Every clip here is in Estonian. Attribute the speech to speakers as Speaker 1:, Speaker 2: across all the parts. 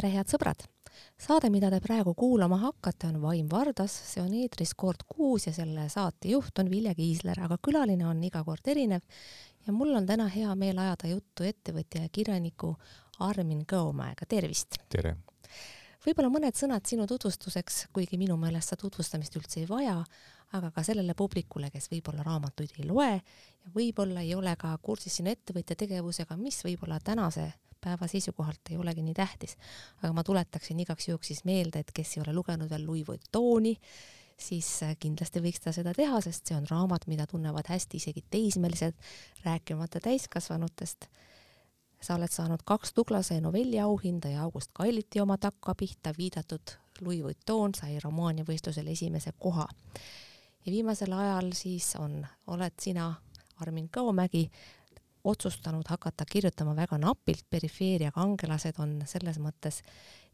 Speaker 1: tere, head sõbrad! saade, mida te praegu kuulama hakkate, on Vaim Vardas, see on eetris kord kuus ja selle saatejuht on Vilja Kiisler, aga külaline on iga kord erinev ja mul on täna hea meel ajada juttu ettevõtja ja kirjaniku Armin Kõomäega, tervist!
Speaker 2: tere!
Speaker 1: võib-olla mõned sõnad sinu tutvustuseks, kuigi minu meelest sa tutvustamist üldse ei vaja, aga ka sellele publikule, kes võib-olla raamatuid ei loe ja võib-olla ei ole ka kursis sinu ettevõtja tegevusega, mis võib-olla tänase päeva seisukohalt ei olegi nii tähtis. aga ma tuletaksin igaks juhuks siis meelde, et kes ei ole lugenud veel Louis Vuittoni, siis äh, kindlasti võiks ta seda teha, sest see on raamat, mida tunnevad hästi isegi teismelised, rääkimata täiskasvanutest. sa oled saanud kaks Tuglase novelliauhinda ja August Kailiti oma takkapihta viidatud Louis Vuitton sai romaaniavõistlusel esimese koha. ja viimasel ajal siis on, oled sina, Armin Kõomägi, otsustanud hakata kirjutama väga napilt, perifeeria kangelased on selles mõttes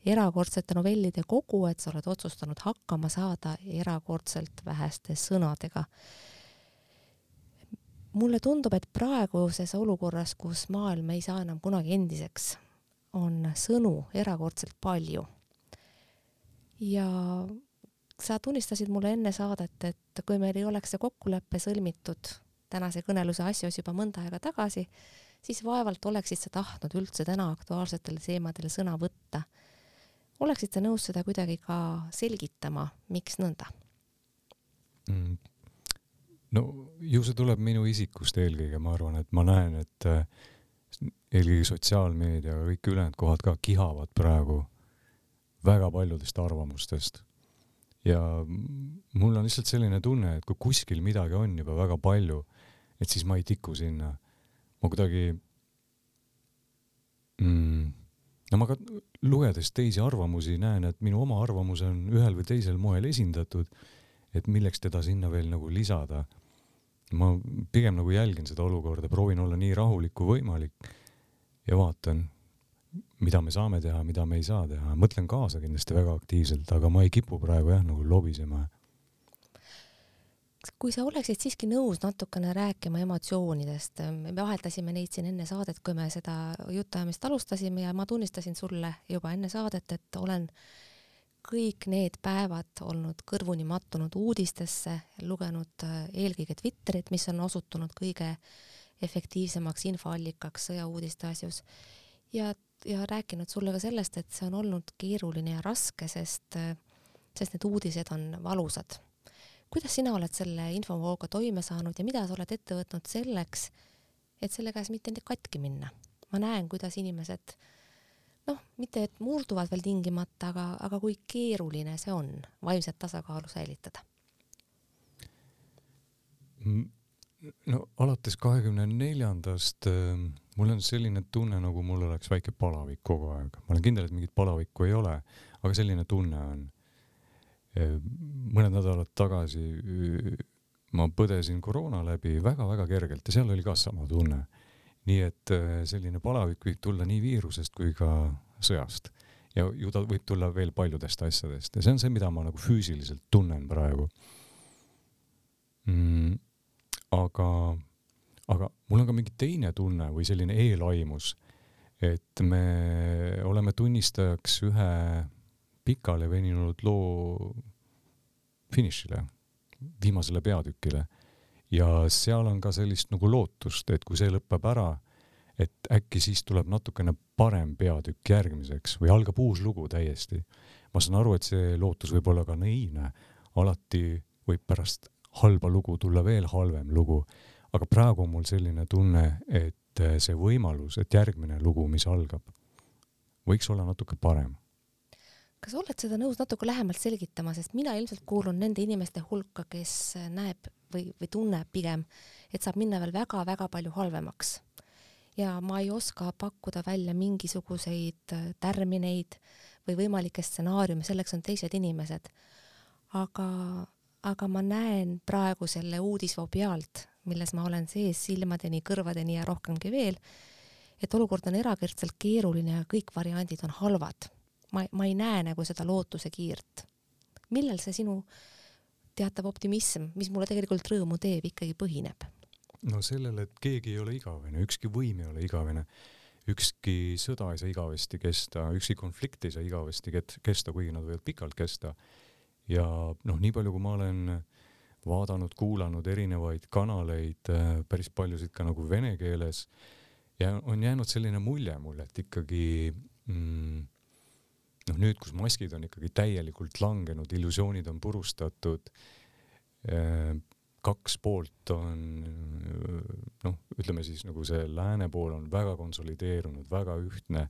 Speaker 1: erakordsete novellide kogu, et sa oled otsustanud hakkama saada erakordselt väheste sõnadega. mulle tundub, et praeguses olukorras, kus maailm ei saa enam kunagi endiseks, on sõnu erakordselt palju. ja sa tunnistasid mulle enne saadet, et kui meil ei oleks see kokkulepe sõlmitud tänase kõneluse asjus juba mõnda aega tagasi, siis vaevalt oleksid sa tahtnud üldse täna aktuaalsetele teemadele sõna võtta. oleksid sa nõus seda kuidagi ka selgitama, miks nõnda
Speaker 2: mm.? no ju see tuleb minu isikust eelkõige, ma arvan, et ma näen, et äh, eelkõige sotsiaalmeedia kõik ülejäänud kohad ka kihavad praegu väga paljudest arvamustest ja mul on lihtsalt selline tunne, et kui kuskil midagi on juba väga palju, et siis ma ei tiku sinna. ma kuidagi mm,, no ma ka lugedes teisi arvamusi näen, et minu oma arvamus on ühel või teisel moel esindatud, et milleks teda sinna veel nagu lisada. ma pigem nagu jälgin seda olukorda, proovin olla nii rahulik kui võimalik ja vaatan, mida me saame teha, mida me ei saa teha, mõtlen kaasa kindlasti väga aktiivselt, aga ma ei kipu praegu jah, nagu lobisema
Speaker 1: kui sa oleksid siiski nõus natukene rääkima emotsioonidest, me vahetasime neid siin enne saadet, kui me seda jutuajamist alustasime ja ma tunnistasin sulle juba enne saadet, et olen kõik need päevad olnud kõrvuni mattunud uudistesse, lugenud äh, eelkõige Twitterit, mis on osutunud kõige efektiivsemaks infoallikaks sõjauudiste asjus. Ja, ja rääkinud sulle ka sellest, et see on olnud keeruline ja raske, sest, äh, sest need uudised on valusad kuidas sina oled selle infovooga toime saanud ja mida sa oled ette võtnud selleks, et selle käes mitte katki minna? ma näen, kuidas inimesed noh, mitte et murduvad veel tingimata, aga, aga kui keeruline see on vaimset tasakaalu säilitada?
Speaker 2: no alates kahekümne neljandast äh, mul on selline tunne, nagu mul oleks väike palavik kogu aeg. ma olen kindel, et mingit palavikku ei ole, aga selline tunne on mõned nädalad tagasi ma põdesin koroona läbi väga-väga kergelt ja seal oli ka sama tunne. nii et selline palavik võib tulla nii viirusest kui ka sõjast ja ju ta võib tulla veel paljudest asjadest ja see on see, mida ma nagu füüsiliselt tunnen praegu mm,. aga, aga mul on ka mingi teine tunne või selline eelaimus, et me oleme tunnistajaks ühe pikale veninud loo finišile, viimasele peatükile. ja seal on ka sellist nagu lootust, et kui see lõpeb ära, et äkki siis tuleb natukene parem peatükk järgmiseks või algab uus lugu täiesti. ma saan aru, et see lootus võib olla ka naiivne, alati võib pärast halba lugu tulla veel halvem lugu, aga praegu on mul selline tunne, et see võimalus, et järgmine lugu, mis algab, võiks olla natuke parem
Speaker 1: kas oled seda nõus natuke lähemalt selgitama, sest mina ilmselt kuulun nende inimeste hulka, kes näeb või, või tunneb pigem, et saab minna veel väga-väga palju halvemaks. ja ma ei oska pakkuda välja mingisuguseid äh, tärmineid või võimalikke stsenaariume, selleks on teised inimesed. aga, aga ma näen praegu selle uudisvoo pealt, milles ma olen sees silmadeni, kõrvadeni ja rohkemgi veel, et olukord on erakordselt keeruline ja kõik variandid on halvad ma, ma ei näe nagu seda lootuse kiirt. millel see sinu teatav optimism, mis mulle tegelikult rõõmu teeb, ikkagi põhineb?
Speaker 2: no sellele, et keegi ei ole igavene, ükski võim ei ole igavene. ükski sõda ei saa igavesti kesta, ükski konflikt ei saa igavesti kesta, kuigi nad võivad pikalt kesta. ja noh, nii palju, kui ma olen vaadanud, kuulanud erinevaid kanaleid, päris paljusid ka nagu vene keeles, ja on jäänud selline mulje mulle, et ikkagi mm, noh, nüüd, kus maskid on ikkagi täielikult langenud, illusioonid on purustatud, äh, kaks poolt on noh, ütleme siis nagu see lääne pool on väga konsolideerunud, väga ühtne.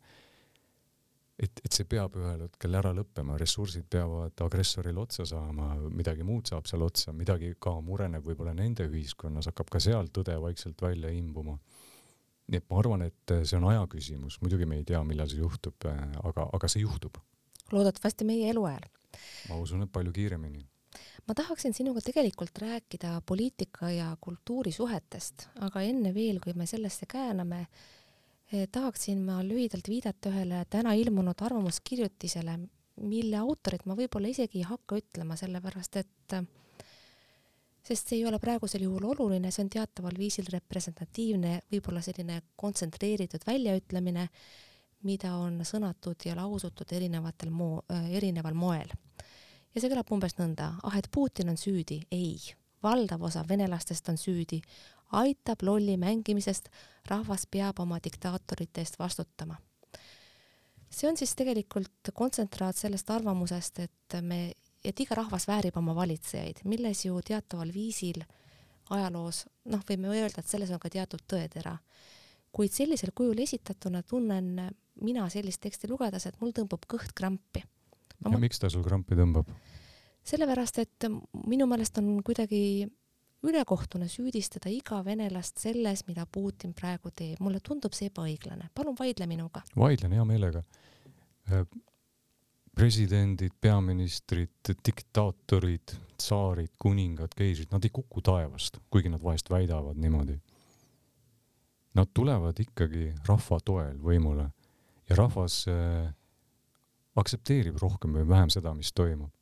Speaker 2: et, et see peab ühel hetkel ära lõppema, ressursid peavad agressorile otsa saama, midagi muud saab seal otsa, midagi ka mureneb võib-olla nende ühiskonnas, hakkab ka seal tõde vaikselt välja imbuma. Nii et ma arvan, et see on aja küsimus, muidugi me ei tea, millal see juhtub, aga, aga see juhtub.
Speaker 1: loodetavasti meie eluajal.
Speaker 2: ma usun, et palju kiiremini
Speaker 1: ma tahaksin sinuga tegelikult rääkida poliitika ja kultuuri suhetest, aga enne veel, kui me sellesse kääname eh,, tahaksin ma lühidalt viidata ühele täna ilmunud arvamuskirjutisele, mille autorit ma võib-olla isegi ei hakka ütlema, sellepärast et sest see ei ole praegusel juhul oluline, see on teataval viisil representatiivne, võib-olla selline kontsentreeritud väljaütlemine, mida on sõnatud ja lausutud erinevatel moo-, erineval moel. Ja see kõlab umbes nõnda, ah et Putin on süüdi, ei, valdav osa venelastest on süüdi, aitab lolli mängimisest, rahvas peab oma diktaatorite eest vastutama. see on siis tegelikult kontsentraat sellest arvamusest, et me, et iga rahvas väärib oma valitsejaid, milles ju teataval viisil ajaloos, noh, võime öelda, et selles on ka teatud tõetera. kuid sellisel kujul esitatuna tunnen mina sellist teksti lugedes, et mul tõmbab kõht krampi
Speaker 2: ja ma... miks ta sul krampi tõmbab?
Speaker 1: sellepärast, et minu meelest on kuidagi ülekohtune süüdistada iga venelast selles, mida Putin praegu teeb. mulle tundub see ebaõiglane. palun vaidle minuga.
Speaker 2: vaidlen hea meelega. Presidendid, peaministrid, diktaatorid, tsaarid, kuningad, keisrid, nad ei kuku taevast, kuigi nad vahest väidavad niimoodi. Nad tulevad ikkagi rahva toel võimule ja rahvas äh, aktsepteerib rohkem või vähem seda, mis toimub.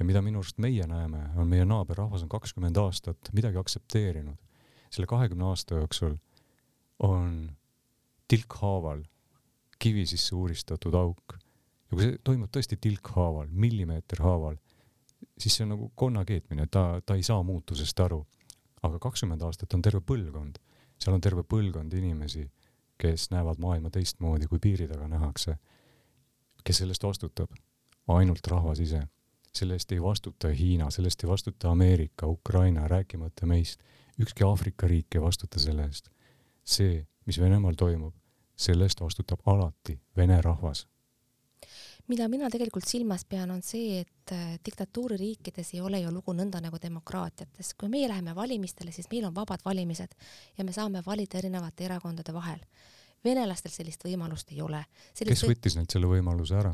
Speaker 2: ja mida minu arust meie näeme, on meie naaberrahvas on kakskümmend aastat midagi aktsepteerinud. selle kahekümne aasta jooksul on tilkhaaval kivi sisse uuristatud auk ja kui see toimub tõesti tilkhaaval, millimeeter haaval, siis see on nagu konna keetmine, ta, ta ei saa muutusest aru. aga kakskümmend aastat on terve põlvkond, seal on terve põlvkond inimesi, kes näevad maailma teistmoodi, kui piiri taga nähakse kes sellest vastutab? ainult rahvas ise. selle eest ei vastuta Hiina, selle eest ei vastuta Ameerika, Ukraina, rääkimata meist. ükski Aafrika riik ei vastuta selle eest. see, mis Venemaal toimub, selle eest vastutab alati vene rahvas
Speaker 1: mida mina tegelikult silmas pean, on see, et äh, diktatuuririikides ei ole ju lugu nõnda nagu demokraatiates. kui meie läheme valimistele, siis meil on vabad valimised ja me saame valida erinevate erakondade vahel venelastel sellist võimalust ei ole.
Speaker 2: kes võttis neilt selle võimaluse ära?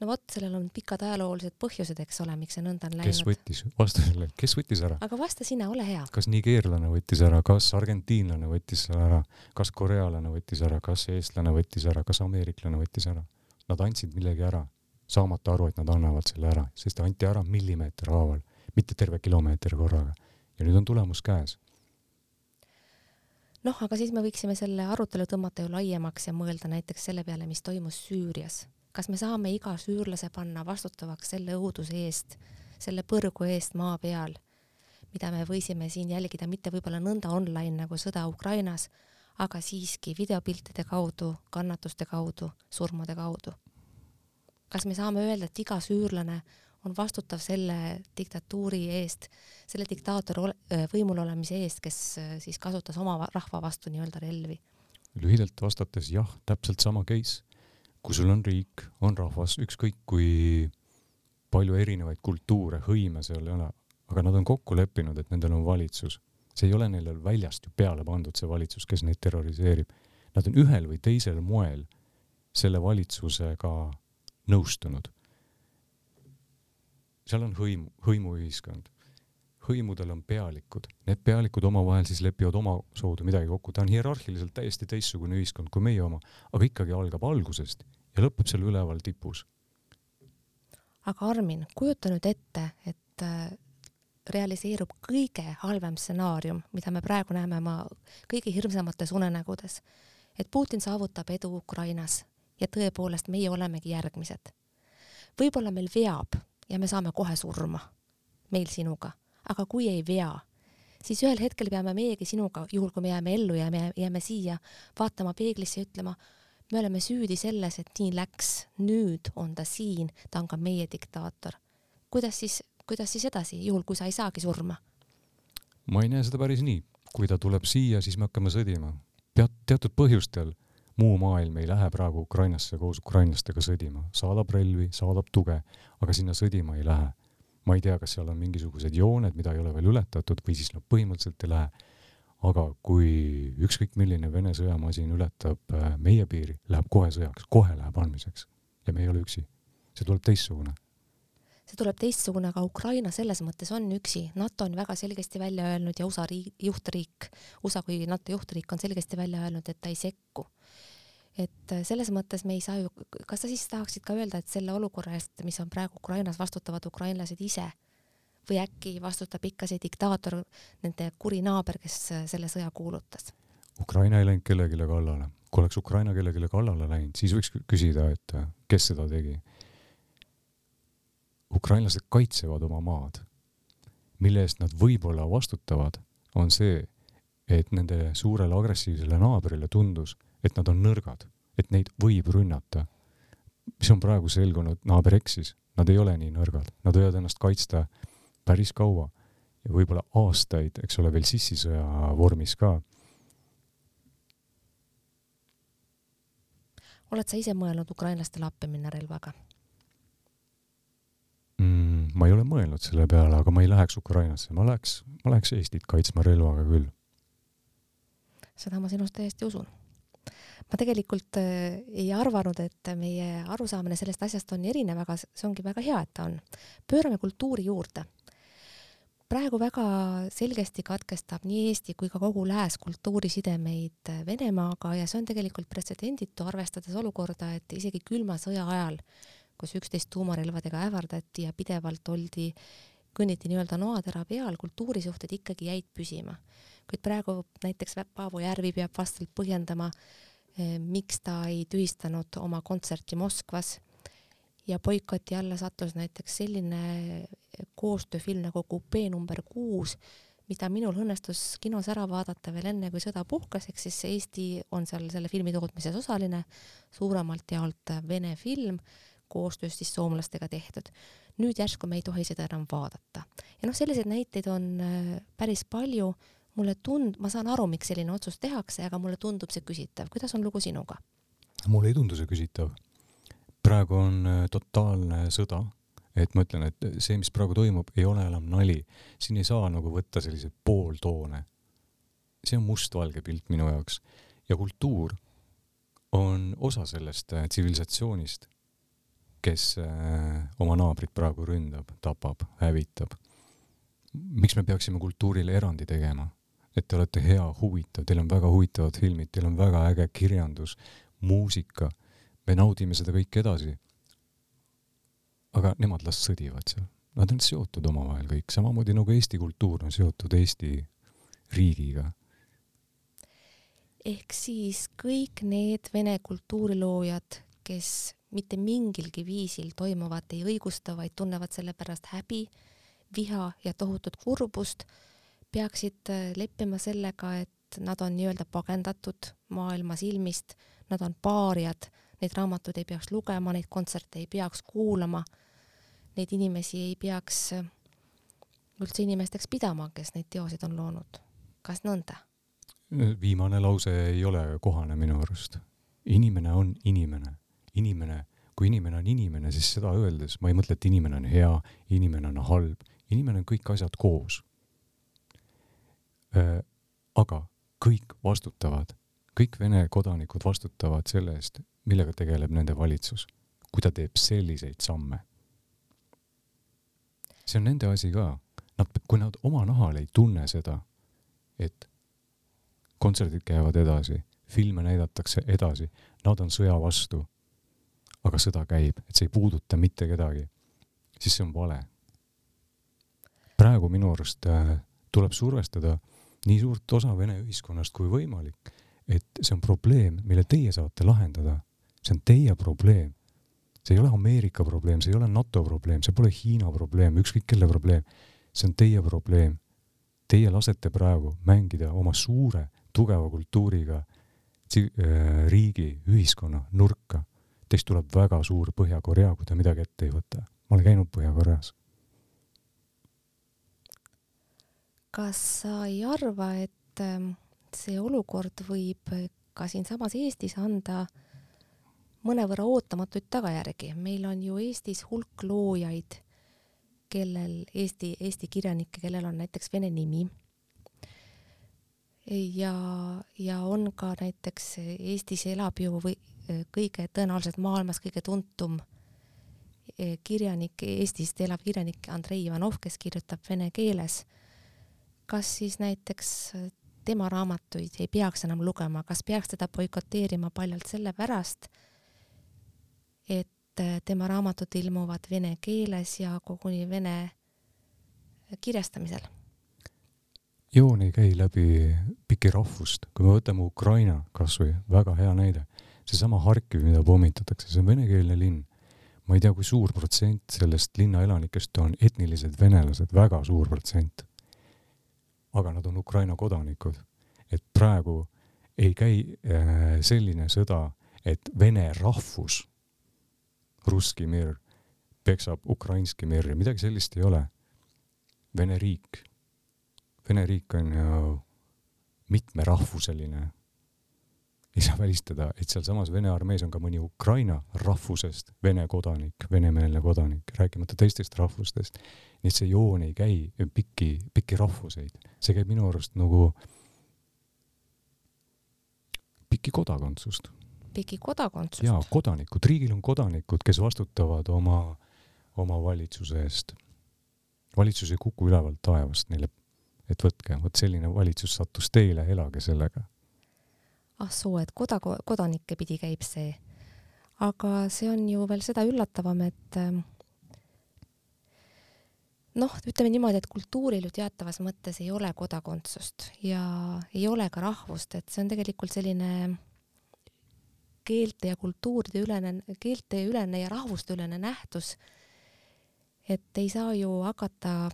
Speaker 1: no vot, sellel on pikad ajaloolised põhjused, eks ole, miks see nõnda on läinud.
Speaker 2: kes võttis, vasta sellele, kes võttis ära?
Speaker 1: aga vasta sina, ole hea.
Speaker 2: kas nigeerlane võttis ära, kas argentiinlane võttis selle ära, kas korealane võttis ära, kas eestlane võttis ära, kas ameeriklane võttis ära? Nad andsid millegi ära, saamata aru, et nad annavad selle ära, sest anti ära millimeeter haaval, mitte terve kilomeeter korraga. ja nüüd on tulemus käes
Speaker 1: noh, aga siis me võiksime selle arutelu tõmmata ju laiemaks ja mõelda näiteks selle peale, mis toimus Süürias. kas me saame iga süürlase panna vastutavaks selle õuduse eest, selle põrgu eest maa peal, mida me võisime siin jälgida mitte võib-olla nõnda online nagu sõda Ukrainas, aga siiski videopiltide kaudu, kannatuste kaudu, surmade kaudu. kas me saame öelda, et iga süürlane on vastutav selle diktatuuri eest, selle diktaatori võimul olemise eest, kes siis kasutas oma rahva vastu nii-öelda relvi.
Speaker 2: lühidalt vastates jah, täpselt sama case. kui sul on riik, on rahvas, ükskõik kui palju erinevaid kultuure, hõime seal ei ole, aga nad on kokku leppinud, et nendel on valitsus. See ei ole neile väljast ju peale pandud, see valitsus, kes neid terroriseerib. Nad on ühel või teisel moel selle valitsusega nõustunud seal on hõimu, hõimuühiskond. hõimudel on pealikud, need pealikud omavahel siis lepivad omasoodu midagi kokku, ta on hierarhiliselt täiesti teistsugune ühiskond kui meie oma, aga ikkagi algab algusest ja lõpeb seal üleval tipus.
Speaker 1: aga Armin, kujuta nüüd ette, et äh, realiseerub kõige halvem stsenaarium, mida me praegu näeme oma kõige hirmsamates unenägudes. et Putin saavutab edu Ukrainas ja tõepoolest meie olemegi järgmised. võib-olla meil veab ja me saame kohe surma, meil sinuga, aga kui ei vea, siis ühel hetkel peame meiegi sinuga, juhul kui me jääme ellu ja me jääme siia, vaatama peeglisse ja ütlema, me oleme süüdi selles, et nii läks, nüüd on ta siin, ta on ka meie diktaator. kuidas siis, kuidas siis edasi, juhul kui sa ei saagi surma?
Speaker 2: ma ei näe seda päris nii, kui ta tuleb siia, siis me hakkame sõdima. tead, teatud põhjustel muu maailm ei lähe praegu Ukrainasse koos ukrainlastega sõdima, saadab relvi, saadab tuge, aga sinna sõdima ei lähe. ma ei tea, kas seal on mingisugused jooned, mida ei ole veel ületatud või siis nad põhimõtteliselt ei lähe. aga kui ükskõik milline Vene sõjamasin ületab äh, meie piiri, läheb kohe sõjaks, kohe läheb andmiseks ja me ei ole üksi. see tuleb teistsugune
Speaker 1: see tuleb teistsugune, aga Ukraina selles mõttes on üksi. NATO on väga selgesti välja öelnud ja USA riik, juhtriik, USA kui NATO juhtriik on selgesti välja öelnud, et ta ei sekku et äh, selles mõttes me ei saa ju, kas sa siis tahaksid ka öelda, et selle olukorra eest, mis on praegu Ukrainas, vastutavad ukrainlased ise või äkki vastutab ikka see diktaator, nende kuri naaber, kes äh, selle sõja kuulutas?
Speaker 2: Ukraina ei läinud kellelegi kallale. kui oleks Ukraina kellelegi kallale läinud, siis võiks küsida, et äh, kes seda tegi. Ukrainlased kaitsevad oma maad. mille eest nad võib-olla vastutavad, on see, et nende suurele agressiivsele naabrile tundus, et nad on nõrgad, et neid võib rünnata. mis on praegu selgunud, naaber eksis, nad ei ole nii nõrgad, nad võivad ennast kaitsta päris kaua ja võib-olla aastaid, eks ole, veel sissisõja vormis ka.
Speaker 1: oled sa ise mõelnud ukrainlastele appi minna relvaga?
Speaker 2: Ma ei ole mõelnud selle peale, aga ma ei läheks Ukrainasse, ma läheks, ma läheks Eestit kaitsma relvaga küll.
Speaker 1: seda ma sinust täiesti usun ma tegelikult äh, ei arvanud, et meie arusaamine sellest asjast on erinev, aga see ongi väga hea, et ta on. pöörame kultuuri juurde. praegu väga selgesti katkestab nii Eesti kui ka kogu lääs kultuurisidemeid Venemaaga ja see on tegelikult pretsedenditu, arvestades olukorda, et isegi külma sõja ajal, kus üksteist tuumarelvadega ähvardati ja pidevalt oldi, kõnniti nii-öelda noatera peal, kultuurisuhted ikkagi jäid püsima. kuid praegu näiteks Paavo Järvi peab vastavalt põhjendama Eh, miks ta ei tühistanud oma kontserti Moskvas ja boikoti alla sattus näiteks selline eh, koostööfilm nagu Kupee number kuus, mida minul õnnestus kinos ära vaadata veel enne, kui sõda puhkes, ehk siis Eesti on seal selle filmi tootmises osaline, suuremalt jaolt vene film, koostöös siis soomlastega tehtud. nüüd järsku me ei tohi seda enam vaadata. ja noh, selliseid näiteid on eh, päris palju mulle tund-, ma saan aru, miks selline otsus tehakse, aga mulle tundub see küsitav. kuidas on lugu sinuga?
Speaker 2: mulle ei tundu see küsitav. praegu on äh, totaalne sõda, et ma ütlen, et see, mis praegu toimub, ei ole enam nali. siin ei saa nagu võtta selliseid pooltoone. see on mustvalge pilt minu jaoks ja kultuur on osa sellest äh, tsivilisatsioonist, kes äh, oma naabrit praegu ründab, tapab, hävitab. miks me peaksime kultuurile erandi tegema? et te olete hea, huvitav, teil on väga huvitavad filmid, teil on väga äge kirjandus, muusika, me naudime seda kõike edasi. aga nemad las sõdivad seal, nad on seotud omavahel kõik, samamoodi nagu Eesti kultuur on seotud Eesti riigiga.
Speaker 1: ehk siis kõik need vene kultuuriloojad, kes mitte mingilgi viisil toimuvat ei õigusta, vaid tunnevad selle pärast häbi, viha ja tohutut kurbust peaksid äh, leppima sellega, et nad on nii-öelda pagendatud maailma silmist, nad on paariad, neid raamatuid ei peaks lugema, neid kontserte ei peaks kuulama, neid inimesi ei peaks äh, üldse inimesteks pidama, kes neid teoseid on loonud. kas nõnda?
Speaker 2: viimane lause ei ole kohane minu arust. inimene on inimene, inimene, kui inimene on inimene, siis seda öeldes ma ei mõtle, et inimene on hea, inimene on halb, inimene on kõik asjad koos Äh, aga kõik vastutavad, kõik Vene kodanikud vastutavad selle eest, millega tegeleb nende valitsus, kui ta teeb selliseid samme. see on nende asi ka. Nad, kui nad oma nahal ei tunne seda, et kontserdid käivad edasi, filme näidatakse edasi, nad on sõja vastu, aga sõda käib, et see ei puuduta mitte kedagi, siis see on vale. praegu minu arust äh, tuleb survestada nii suurt osa Vene ühiskonnast kui võimalik, et see on probleem, mille teie saate lahendada. see on teie probleem. see ei ole Ameerika probleem, see ei ole NATO probleem, see pole Hiina probleem, ükskõik kelle probleem. see on teie probleem. Teie lasete praegu mängida oma suure tugeva kultuuriga äh, riigi, ühiskonna nurka. Teist tuleb väga suur Põhja-Korea, kui te midagi ette ei võta. ma olen käinud Põhja-Koreas.
Speaker 1: kas sa ei arva, et ähm, see olukord võib ka siinsamas Eestis anda mõnevõrra ootamatuid tagajärgi. meil on ju Eestis hulk loojaid, kellel Eesti, Eesti kirjanikke, kellel on näiteks vene nimi. ja, ja on ka näiteks Eestis elab ju või kõige tõenäoliselt maailmas kõige tuntum eh, kirjanik, Eestist elav kirjanik Andrei Ivanov, kes kirjutab vene keeles. kas siis näiteks tema raamatuid ei peaks enam lugema, kas peaks teda boikoteerima paljalt sellepärast, et tema raamatud ilmuvad vene keeles ja koguni vene kirjastamisel?
Speaker 2: joon ei käi läbi pikki rahvust, kui me võtame Ukraina kasvõi, väga hea näide, seesama Harkiv, mida pommitatakse, see on venekeelne linn. ma ei tea, kui suur protsent sellest linna elanikest on etnilised venelased, väga suur protsent aga nad on Ukraina kodanikud. et praegu ei käi äh, selline sõda, et vene rahvus, russki mir, peksab ukrainski mirri, midagi sellist ei ole. Vene riik, Vene riik on ju mitmerahvuseline ei saa välistada, et sealsamas Vene armees on ka mõni Ukraina rahvusest Vene kodanik, venemeelne kodanik, rääkimata teistest rahvustest. nii et see joon ei käi pikki, pikki rahvuseid, see käib minu arust nagu pikki kodakondsust.
Speaker 1: pikki kodakondsust?
Speaker 2: jaa, kodanikud, riigil on kodanikud, kes vastutavad oma, oma valitsuse eest. valitsus ei kuku ülevalt taevast neile, et võtke, vot selline valitsus sattus teile, elage sellega
Speaker 1: ah soo, et koda-, kodanikke pidi käib see. aga see on ju veel seda üllatavam, et ähm, noh, ütleme niimoodi, et kultuuril ju teatavas mõttes ei ole kodakondsust ja ei ole ka rahvust, et see on tegelikult selline keelte ja kultuuride ülene, keelteülene ja rahvusteülene nähtus. et ei saa ju hakata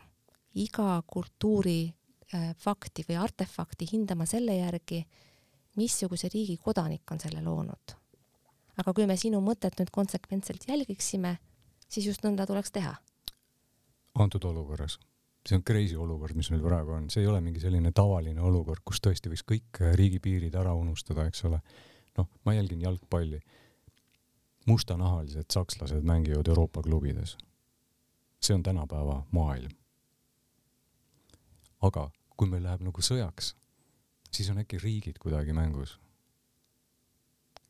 Speaker 1: iga kultuuri äh, fakti või artefakti hindama selle järgi, missuguse riigi kodanik on selle loonud. aga kui me sinu mõtet nüüd konsekventselt jälgiksime, siis just nõnda tuleks teha.
Speaker 2: antud olukorras, see on crazy olukord, mis meil praegu on, see ei ole mingi selline tavaline olukord, kus tõesti võiks kõik riigipiirid ära unustada, eks ole. noh, ma jälgin jalgpalli. mustanahalised sakslased mängivad Euroopa klubides. see on tänapäeva maailm. aga kui meil läheb nagu sõjaks siis on äkki riigid kuidagi mängus.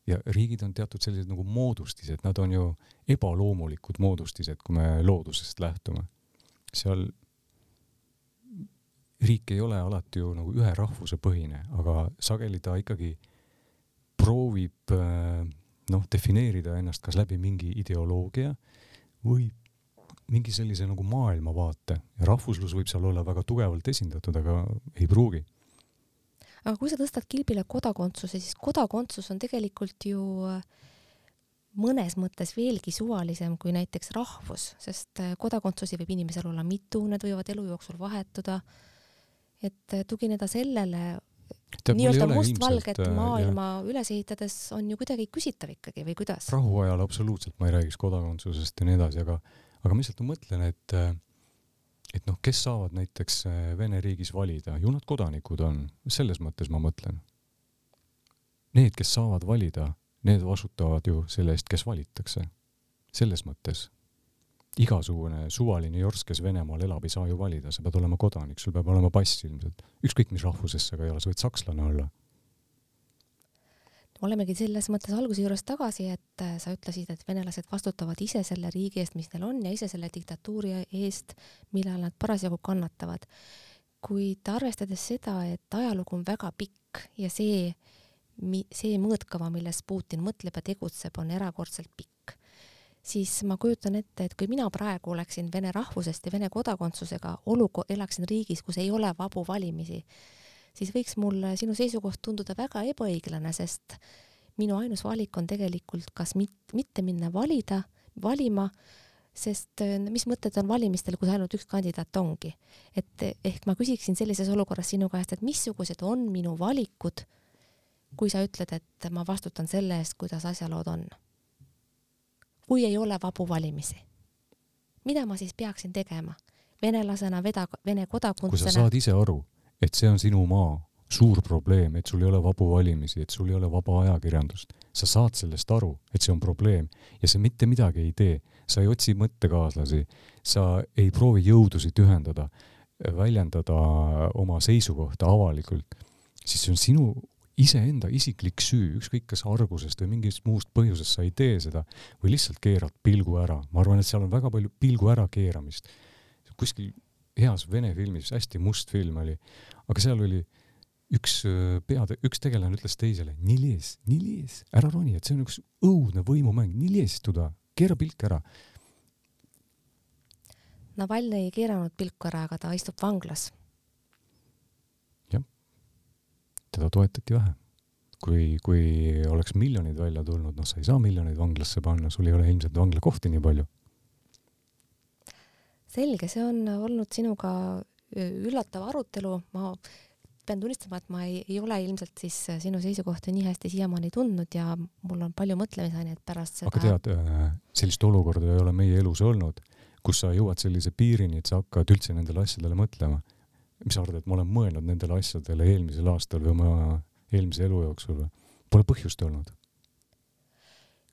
Speaker 2: ja riigid on teatud sellised nagu moodustised, nad on ju ebaloomulikud moodustised, kui me loodusest lähtume. seal riik ei ole alati ju nagu ühe rahvuse põhine, aga sageli ta ikkagi proovib noh, defineerida ennast kas läbi mingi ideoloogia või mingi sellise nagu maailmavaate ja rahvuslus võib seal olla väga tugevalt esindatud, aga ei pruugi
Speaker 1: aga kui sa tõstad kilbile kodakondsuse, siis kodakondsus on tegelikult ju äh, mõnes mõttes veelgi suvalisem kui näiteks rahvus, sest äh, kodakondsusi võib inimesel olla mitu, need võivad elu jooksul vahetuda. et äh, tugineda sellele nii-öelda mustvalget maailma jah. üles ehitades on ju kuidagi küsitav ikkagi või kuidas?
Speaker 2: rahuajal absoluutselt ma ei räägiks kodakondsusest ja nii edasi, aga, aga ma lihtsalt mõtlen, et et noh, kes saavad näiteks äh, Vene riigis valida, ju nad kodanikud on, selles mõttes ma mõtlen. Need, kes saavad valida, need vastutavad ju selle eest, kes valitakse. selles mõttes. igasugune suvaline jorss, kes Venemaal elab, ei saa ju valida, sa pead olema kodanik, sul peab olema pass ilmselt. ükskõik mis rahvusest sa ka ei ole, sa võid sakslane olla
Speaker 1: olemegi selles mõttes alguse juures tagasi, et äh, sa ütlesid, et venelased vastutavad ise selle riigi eest, mis neil on ja ise selle diktatuuri eest, mille all nad parasjagu kannatavad. kuid arvestades seda, et ajalugu on väga pikk ja see, see mõõtkava, milles Putin mõtleb ja tegutseb, on erakordselt pikk, siis ma kujutan ette, et kui mina praegu oleksin vene rahvusest ja vene kodakondsusega, oluko-, elaksin riigis, kus ei ole vabu valimisi, siis võiks mulle sinu seisukoht tunduda väga ebaõiglane, sest minu ainus valik on tegelikult kas mit, mitte minna valida, valima, sest äh, mis mõtted on valimistel, kui ainult üks kandidaat ongi. et ehk ma küsiksin sellises olukorras sinu käest, et missugused on minu valikud, kui sa ütled, et ma vastutan selle eest, kuidas asjalood on. kui ei ole vabu valimisi, mida ma siis peaksin tegema? venelasena, veda, Vene kodakondsusena.
Speaker 2: kui sa saad ise aru, et see on sinu maa, suur probleem, et sul ei ole vabu valimisi, et sul ei ole vaba ajakirjandust. sa saad sellest aru, et see on probleem ja sa mitte midagi ei tee. sa ei otsi mõttekaaslasi, sa ei proovi jõudusid ühendada, väljendada oma seisukohta avalikult, siis see on sinu iseenda isiklik süü, ükskõik kas argusest või mingist muust põhjusest sa ei tee seda või lihtsalt keerad pilgu ära. ma arvan, et seal on väga palju pilgu ärakeeramist. kuskil heas vene filmis, hästi must film oli, aga seal oli üks äh, peade, üks tegelane ütles teisele, nii lees, ära roni, et see on üks õudne võimumäng, nii lees tuda, keera pilk ära.
Speaker 1: Navalnõi ei keeranud pilku ära, aga ta istub vanglas.
Speaker 2: jah, teda toetati vähe. kui, kui oleks miljonid välja tulnud, noh, sa ei saa miljoneid vanglasse panna, sul ei ole ilmselt vanglakohti nii palju.
Speaker 1: selge, see on olnud sinuga üllatav arutelu, ma pean tunnistama, et ma ei, ei ole ilmselt siis äh, sinu seisukohta nii hästi siiamaani tundnud ja mul on palju mõtlemisainet pärast seda.
Speaker 2: aga tead, äh, sellist olukorda ei ole meie elus olnud, kus sa jõuad sellise piirini, et sa hakkad üldse nendele asjadele mõtlema. mis sa arvad, et ma olen mõelnud nendele asjadele eelmisel aastal või oma eelmise elu jooksul või? Pole põhjust olnud.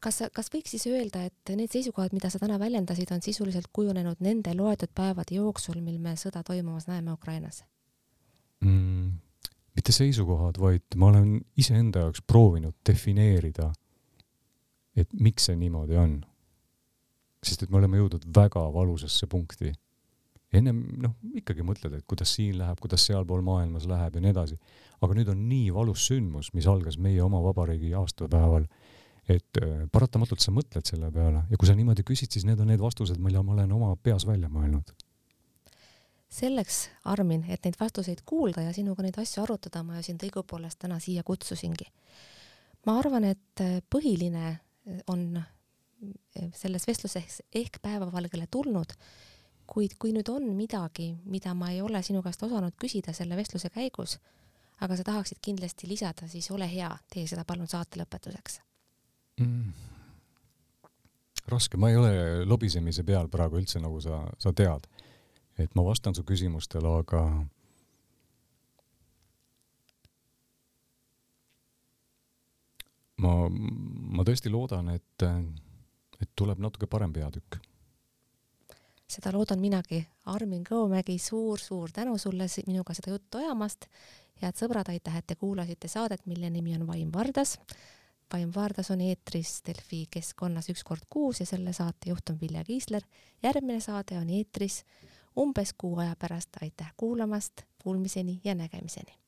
Speaker 1: Kas, kas võiks siis öelda, et need seisukohad, mida sa täna väljendasid, on sisuliselt kujunenud nende loetud päevade jooksul, mil me sõda toimumas näeme Ukrainas?
Speaker 2: mm,? mitte seisukohad, vaid ma olen iseenda jaoks proovinud defineerida, et miks see niimoodi on. sest et me oleme jõudnud väga valusasse punkti. ennem noh, ikkagi mõtled, et kuidas siin läheb, kuidas sealpool maailmas läheb ja nii edasi. aga nüüd on nii valus sündmus, mis algas meie oma vabariigi aastapäeval, et äh, paratamatult sa mõtled selle peale ja kui sa niimoodi küsid, siis need on need vastused, mille ma olen oma peas välja mõelnud
Speaker 1: selleks, Armin, et neid vastuseid kuulda ja sinuga neid asju arutada, ma ju sind õigupoolest täna siia kutsusingi. ma arvan, et äh, põhiline äh, on selles vestluses ehk päevavalgele tulnud, kuid kui nüüd on midagi, mida ma ei ole sinu käest osanud küsida selle vestluse käigus, aga sa tahaksid kindlasti lisada, siis ole hea, tee seda palun saate lõpetuseks mm..
Speaker 2: raske, ma ei ole lobisemise peal praegu üldse, nagu sa, sa tead et ma vastan su küsimustele, aga ma, ma tõesti loodan, et, et tuleb natuke parem peatükk.
Speaker 1: seda loodan minagi. Armin Kõomägi suur,, suur-suur tänu sulle minuga seda juttu ajamast. head sõbrad, aitäh, et te kuulasite saadet, mille nimi on Vaim Vardas. Vaim Vardas on eetris Delfi keskkonnas üks kord kuus ja selle saate juht on Vilja Kiisler. järgmine saade on eetris umbes kuu aja pärast. aitäh kuulamast, kuulmiseni ja nägemiseni.